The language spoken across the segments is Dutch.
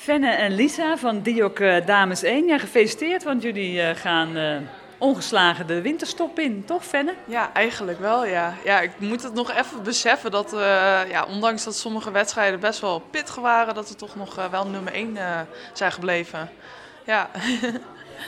Fenne en Lisa van Diok eh, Dames 1. Ja, gefeliciteerd, want jullie eh, gaan eh, ongeslagen de winterstop in, toch Fenne? Ja, eigenlijk wel, ja. Ja, ik moet het nog even beseffen dat, eh, ja, ondanks dat sommige wedstrijden best wel pittig waren, dat we toch nog wel nummer 1 zijn gebleven. Ja.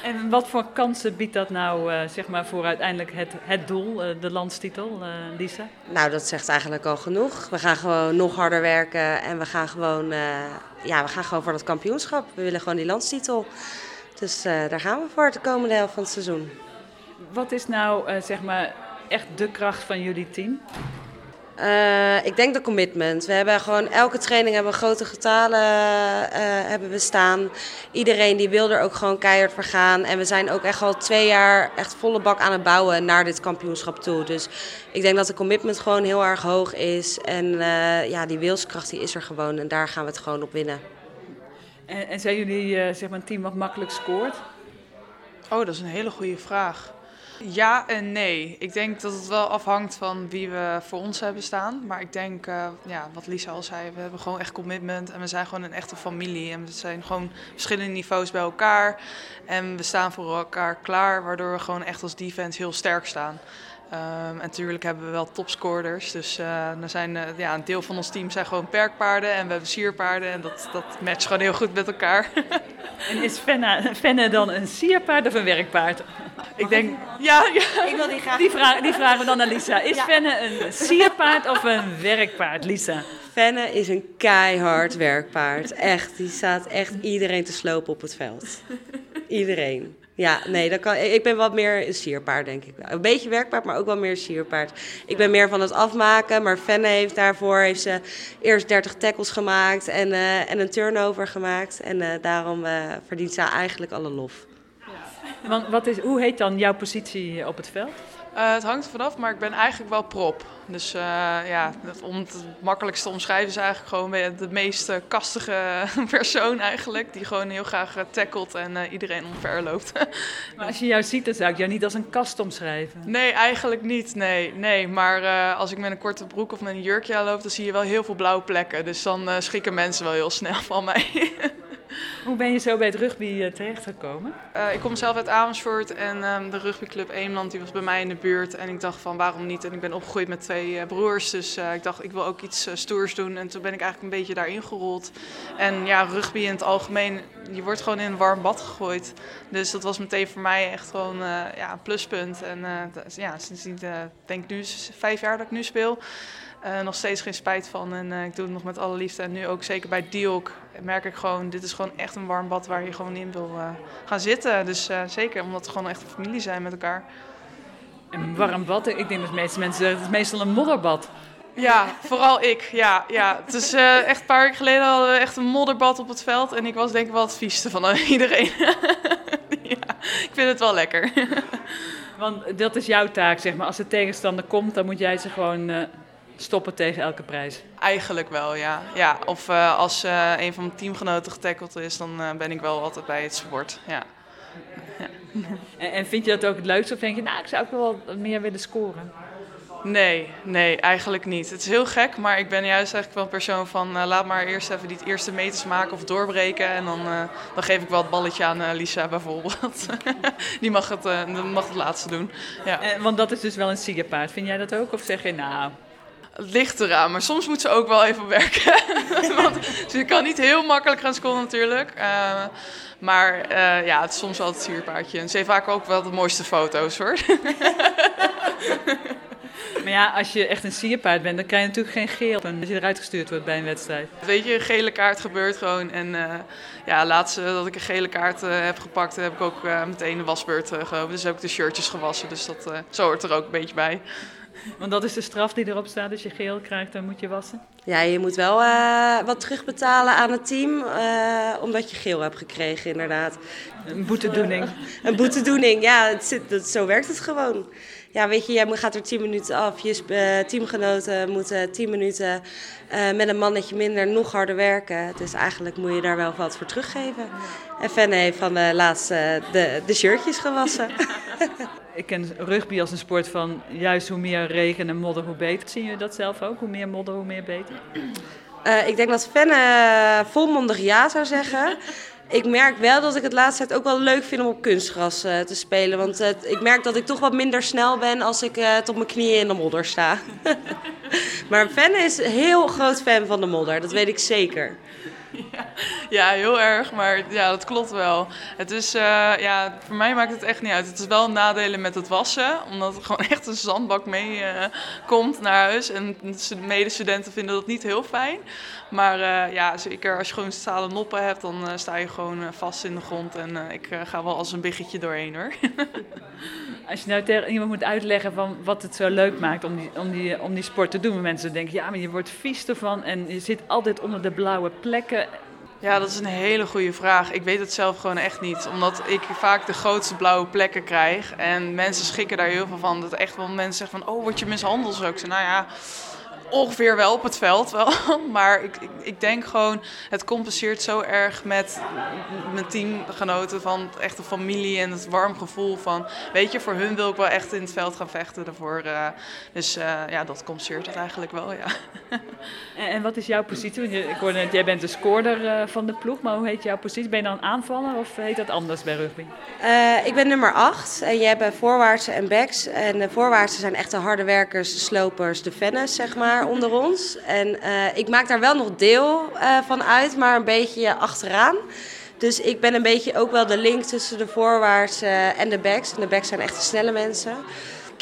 En wat voor kansen biedt dat nou eh, zeg maar voor uiteindelijk het, het doel, eh, de landstitel, eh, Lisa? Nou, dat zegt eigenlijk al genoeg. We gaan gewoon nog harder werken en we gaan gewoon, eh, ja, we gaan gewoon voor dat kampioenschap. We willen gewoon die landstitel. Dus eh, daar gaan we voor de komende helft van het seizoen. Wat is nou eh, zeg maar echt de kracht van jullie team? Eh, ik denk de commitment. We hebben gewoon elke training hebben we grote getalen eh, hebben we staan. Iedereen die wil er ook gewoon keihard voor gaan. En we zijn ook echt al twee jaar echt volle bak aan het bouwen naar dit kampioenschap toe. Dus ik denk dat de commitment gewoon heel erg hoog is. En eh, ja, die wilskracht die is er gewoon. En daar gaan we het gewoon op winnen. En, en zijn jullie eh, zeg maar een team wat makkelijk scoort? Oh, dat is een hele goede vraag. Ja en nee. Ik denk dat het wel afhangt van wie we voor ons hebben staan. Maar ik denk, eh, ja, wat Lisa al zei, we hebben gewoon echt commitment. En we zijn gewoon een echte familie. En we zijn gewoon verschillende niveaus bij elkaar. En we staan voor elkaar klaar, waardoor we gewoon echt als defense heel sterk staan. Ehm, en natuurlijk hebben we wel topscorers. Dus eh, er zijn, eh, ja, een deel van ons team zijn gewoon perkpaarden. En we hebben sierpaarden. En dat, dat matcht gewoon heel goed met elkaar. En is Fenne, Fenne dan een sierpaard of een werkpaard? ik denk, ja, ja. Ik wil die graag. Die, vraag, die vragen we dan aan Lisa. Is Fenne een sierpaard of een werkpaard, Lisa? Fenne is een keihard werkpaard. Echt, die staat echt iedereen te slopen op het veld. Iedereen. Ja, nee, dat kan, ik ben wat meer een sierpaard, denk ik. Een beetje werkpaard, maar ook wel meer een sierpaard. Ik ben meer van het afmaken, maar Fenne heeft daarvoor heeft ze eerst 30 tackles gemaakt en, eh, en een turnover gemaakt. En eh, daarom eh, verdient ze eigenlijk alle lof. Want wat is, hoe heet dan jouw positie op het veld? Eh, het hangt er vanaf, maar ik ben eigenlijk wel prop. Dus eh, ja, dat- om het makkelijkst te omschrijven is eigenlijk gewoon de meest eh, kastige persoon eigenlijk. Die gewoon heel graag tackelt en iedereen omver loopt. Maar als je jou ziet, dan zou ik jou niet als een kast omschrijven. nee, eigenlijk niet. Nee, nee. Maar als ik met een korte broek of met een jurkje loop, dan zie je wel heel veel blauwe plekken. Dus dan schrikken mensen wel heel snel van mij. Hoe ben je zo bij het rugby eh, terechtgekomen? Eh, ik kom zelf uit Amersfoort en ehm, de rugbyclub Eemland die was bij mij in de buurt. En ik dacht van waarom niet? En ik ben opgegroeid met twee eh, broers, dus ik dacht ik wil ook iets stoers doen. En toen ben ik eigenlijk een beetje daarin gerold. En ja, rugby in het algemeen, je wordt gewoon in een warm bad gegooid. Dus dat was meteen voor mij echt gewoon ja, een pluspunt. En ja, eh, denk ik nu vijf jaar dat ik nu speel. Eh, nog steeds geen spijt van en eh, ik doe het nog met alle liefde. En nu ook zeker bij Diok merk ik gewoon, dit is gewoon echt een warm bad waar je gewoon in wil eh, gaan zitten. Dus zeker, omdat we gewoon echt een familie zijn met elkaar. Een warm bad? Ik denk dat de meeste mensen zeggen, het is meestal een modderbad. Ja, vooral ik. Ja, ja. Het is echt een paar weken geleden hadden we echt een modderbad op het veld. En ik was denk ik wel het vieste van iedereen. ja, ik vind het wel lekker. Want dat is jouw taak, zeg maar. Als de tegenstander komt, dan moet jij ze gewoon stoppen tegen elke prijs. Eigenlijk wel, ja. ja of eh, als eh, een van mijn teamgenoten getackeld is, dan eh, ben ik wel altijd bij het sport. Ja. En, en vind je dat ook het leukste? Of denk je, nou, ik zou ook wel meer willen scoren? Nee, nee, eigenlijk niet. Het is heel gek, maar ik ben juist eigenlijk wel een persoon van laat maar eerst even die eerste meters maken of doorbreken. En dan, dan geef ik wel het balletje aan Lisa bijvoorbeeld. die mag het, mag het laatste doen. Ja. Want dat is dus wel een siegerpaard. Vind jij dat ook? Of zeg je, nou, Het ligt eraan, maar soms moet ze ook wel even werken. Want ze kan niet heel makkelijk gaan scoren natuurlijk. Eh, maar eh, ja, het is soms wel het sierpaardje. En ze heeft vaak ook wel de mooiste foto's hoor. Maar ja, als je echt een sierpaard bent, dan krijg je natuurlijk geen geel als je eruit gestuurd wordt bij een wedstrijd. Weet je, een gele kaart gebeurt gewoon. En eh ja, laatst dat ik een gele kaart heb gepakt, heb ik ook meteen de wasbeurt gelopen. Dus heb ik de shirtjes gewassen. Dus dat, zo hoort er ook een beetje bij. Want dat is de straf die erop staat. Als je geel krijgt, dan moet je wassen. Ja, je moet wel eh, wat terugbetalen aan het team, eh, omdat je geel hebt gekregen, inderdaad. Een boetedoening. Een boetedoening, ja, het zit, dat, zo werkt het gewoon. Ja, weet je, jij gaat er 10 minuten af. Je eh, teamgenoten moeten 10 minuten met een mannetje minder nog harder werken. Dus eigenlijk moet je daar wel wat voor teruggeven. En Fenne heeft van de laatste de, de shirtjes gewassen. Ik ken rugby als een sport van juist hoe meer regen en modder, hoe beter. Zien jullie dat zelf ook? Hoe meer modder, hoe meer beter? Uh, ik denk dat Fenne volmondig ja zou zeggen. ik merk wel dat ik het laatste tijd ook wel leuk vind om op kunstgras uh, te spelen. Want ik merk dat ik toch wat minder snel ben als ik tot mijn knieën in de modder sta. maar Fenne is een heel groot fan van de modder, dat weet ik zeker. Ja, ja, heel erg, maar ja, dat klopt wel. Het is, uh, ja, voor mij maakt het echt niet uit. Het is wel nadelen met het wassen, omdat er gewoon echt een zandbak mee uh, komt naar huis. En medestudenten vinden dat niet heel fijn. Maar uh, ja, zeker als je gewoon stalen noppen hebt, dan sta je gewoon vast in de grond. En ik ga wel als een biggetje doorheen hoor. Als je nou tegen iemand moet uitleggen van wat het zo leuk maakt om die, om die, om die sport te doen. Mensen denken, ja, maar je wordt vies ervan en je zit altijd onder de blauwe plekken. Ja, dat is een hele goede vraag. Ik weet het zelf gewoon echt niet. Omdat ik vaak de grootste blauwe plekken krijg. En mensen schikken daar heel veel van. Dat echt wel mensen zeggen van, oh, word je mishandeld? Zo ik nou ja, ongeveer wel op het veld wel. Maar ik, ik, ik, denk gewoon, het compenseert zo erg met mijn teamgenoten van echt de familie en het warm gevoel van, weet je, voor hun wil ik wel echt in het veld gaan vechten daarvoor. Uh, dus uh, ja, dat compenseert het eigenlijk wel, ja. En, en wat is jouw positie? Ik hoorde net, jij bent de scoorder uh, van de ploeg, maar hoe heet jouw positie? Ben je dan aanvaller of heet dat anders bij rugby? ik ben nummer 8 en je hebt voorwaartse en backs. En de voorwaartse zijn echt de harde werkers, de slopers, de fennis, zeg maar onder ons. En uh, ik maak daar wel nog deel uh, van uit, maar een beetje achteraan. Dus ik ben een beetje ook wel de link tussen de voorwaarts en de backs. En de backs zijn echt de snelle mensen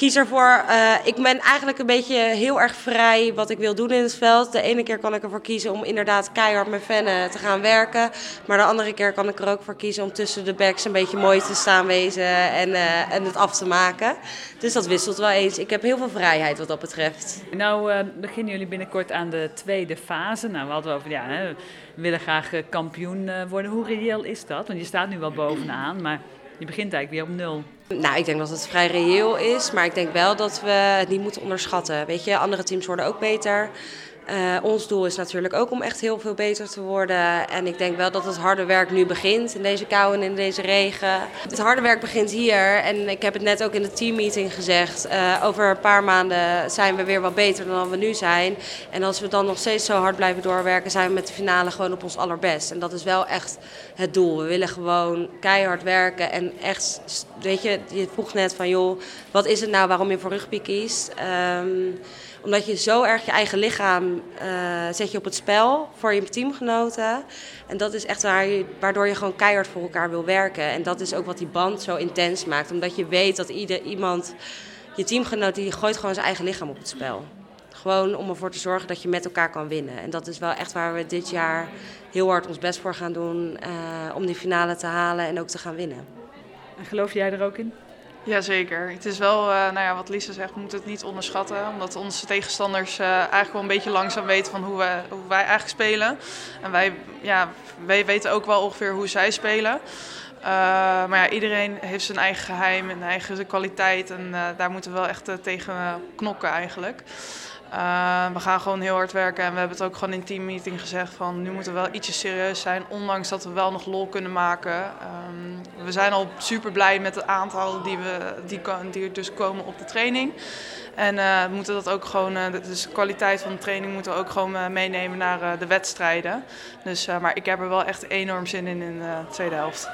kies ervoor. Uh, ik ben eigenlijk een beetje heel erg vrij wat ik wil doen in het veld. De ene keer kan ik ervoor kiezen om inderdaad keihard met vennen te gaan werken. Maar de andere keer kan ik er ook voor kiezen om tussen de backs een beetje mooi te staan wezen en, uh, en het af te maken. Dus dat wisselt wel eens. Ik heb heel veel vrijheid wat dat betreft. Nou uh, beginnen jullie binnenkort aan de tweede fase. Nou, we hadden over, ja, hè, we willen graag kampioen worden. Hoe reëel is dat? Want je staat nu wel bovenaan, maar je begint eigenlijk weer op nul. Nou, ik denk dat het vrij reëel is, maar ik denk wel dat we het niet moeten onderschatten. Weet je, andere teams worden ook beter. Uh, ons doel is natuurlijk ook om echt heel veel beter te worden. En ik denk wel dat het harde werk nu begint in deze kou en in deze regen. Het harde werk begint hier. En ik heb het net ook in de teammeeting gezegd. Uh, over een paar maanden zijn we weer wat beter dan we nu zijn. En als we dan nog steeds zo hard blijven doorwerken, zijn we met de finale gewoon op ons allerbest. En dat is wel echt het doel. We willen gewoon keihard werken. En echt, weet je, je vroeg net van joh, wat is het nou waarom je voor rugby kiest? Um, omdat je zo erg je eigen lichaam uh, zet je op het spel voor je teamgenoten. En dat is echt waar je, waardoor je gewoon keihard voor elkaar wil werken. En dat is ook wat die band zo intens maakt. Omdat je weet dat ieder, iemand, je teamgenoot, die gooit gewoon zijn eigen lichaam op het spel. Gewoon om ervoor te zorgen dat je met elkaar kan winnen. En dat is wel echt waar we dit jaar heel hard ons best voor gaan doen. Uh, om die finale te halen en ook te gaan winnen. En geloof jij er ook in? Jazeker. Het is wel, uh, nou ja, wat Lisa zegt, we moeten het niet onderschatten. Omdat onze tegenstanders uh, eigenlijk wel een beetje langzaam weten van hoe wij, hoe wij eigenlijk spelen. En wij, ja, wij weten ook wel ongeveer hoe zij spelen. Uh, maar ja, iedereen heeft zijn eigen geheim en eigen kwaliteit. En daar moeten we wel echt tegen knokken eigenlijk. We gaan gewoon heel hard werken en we hebben het ook gewoon in teammeeting gezegd van nu moeten we wel ietsje serieus zijn, ondanks dat we wel nog lol kunnen maken. We zijn al super blij met het aantal die, we, die, die dus komen op de training. En we moeten dat ook gewoon, uh, dus de kwaliteit van de training moeten we ook gewoon meenemen naar de wedstrijden. Dus, maar ik heb er wel echt enorm zin in in de tweede helft.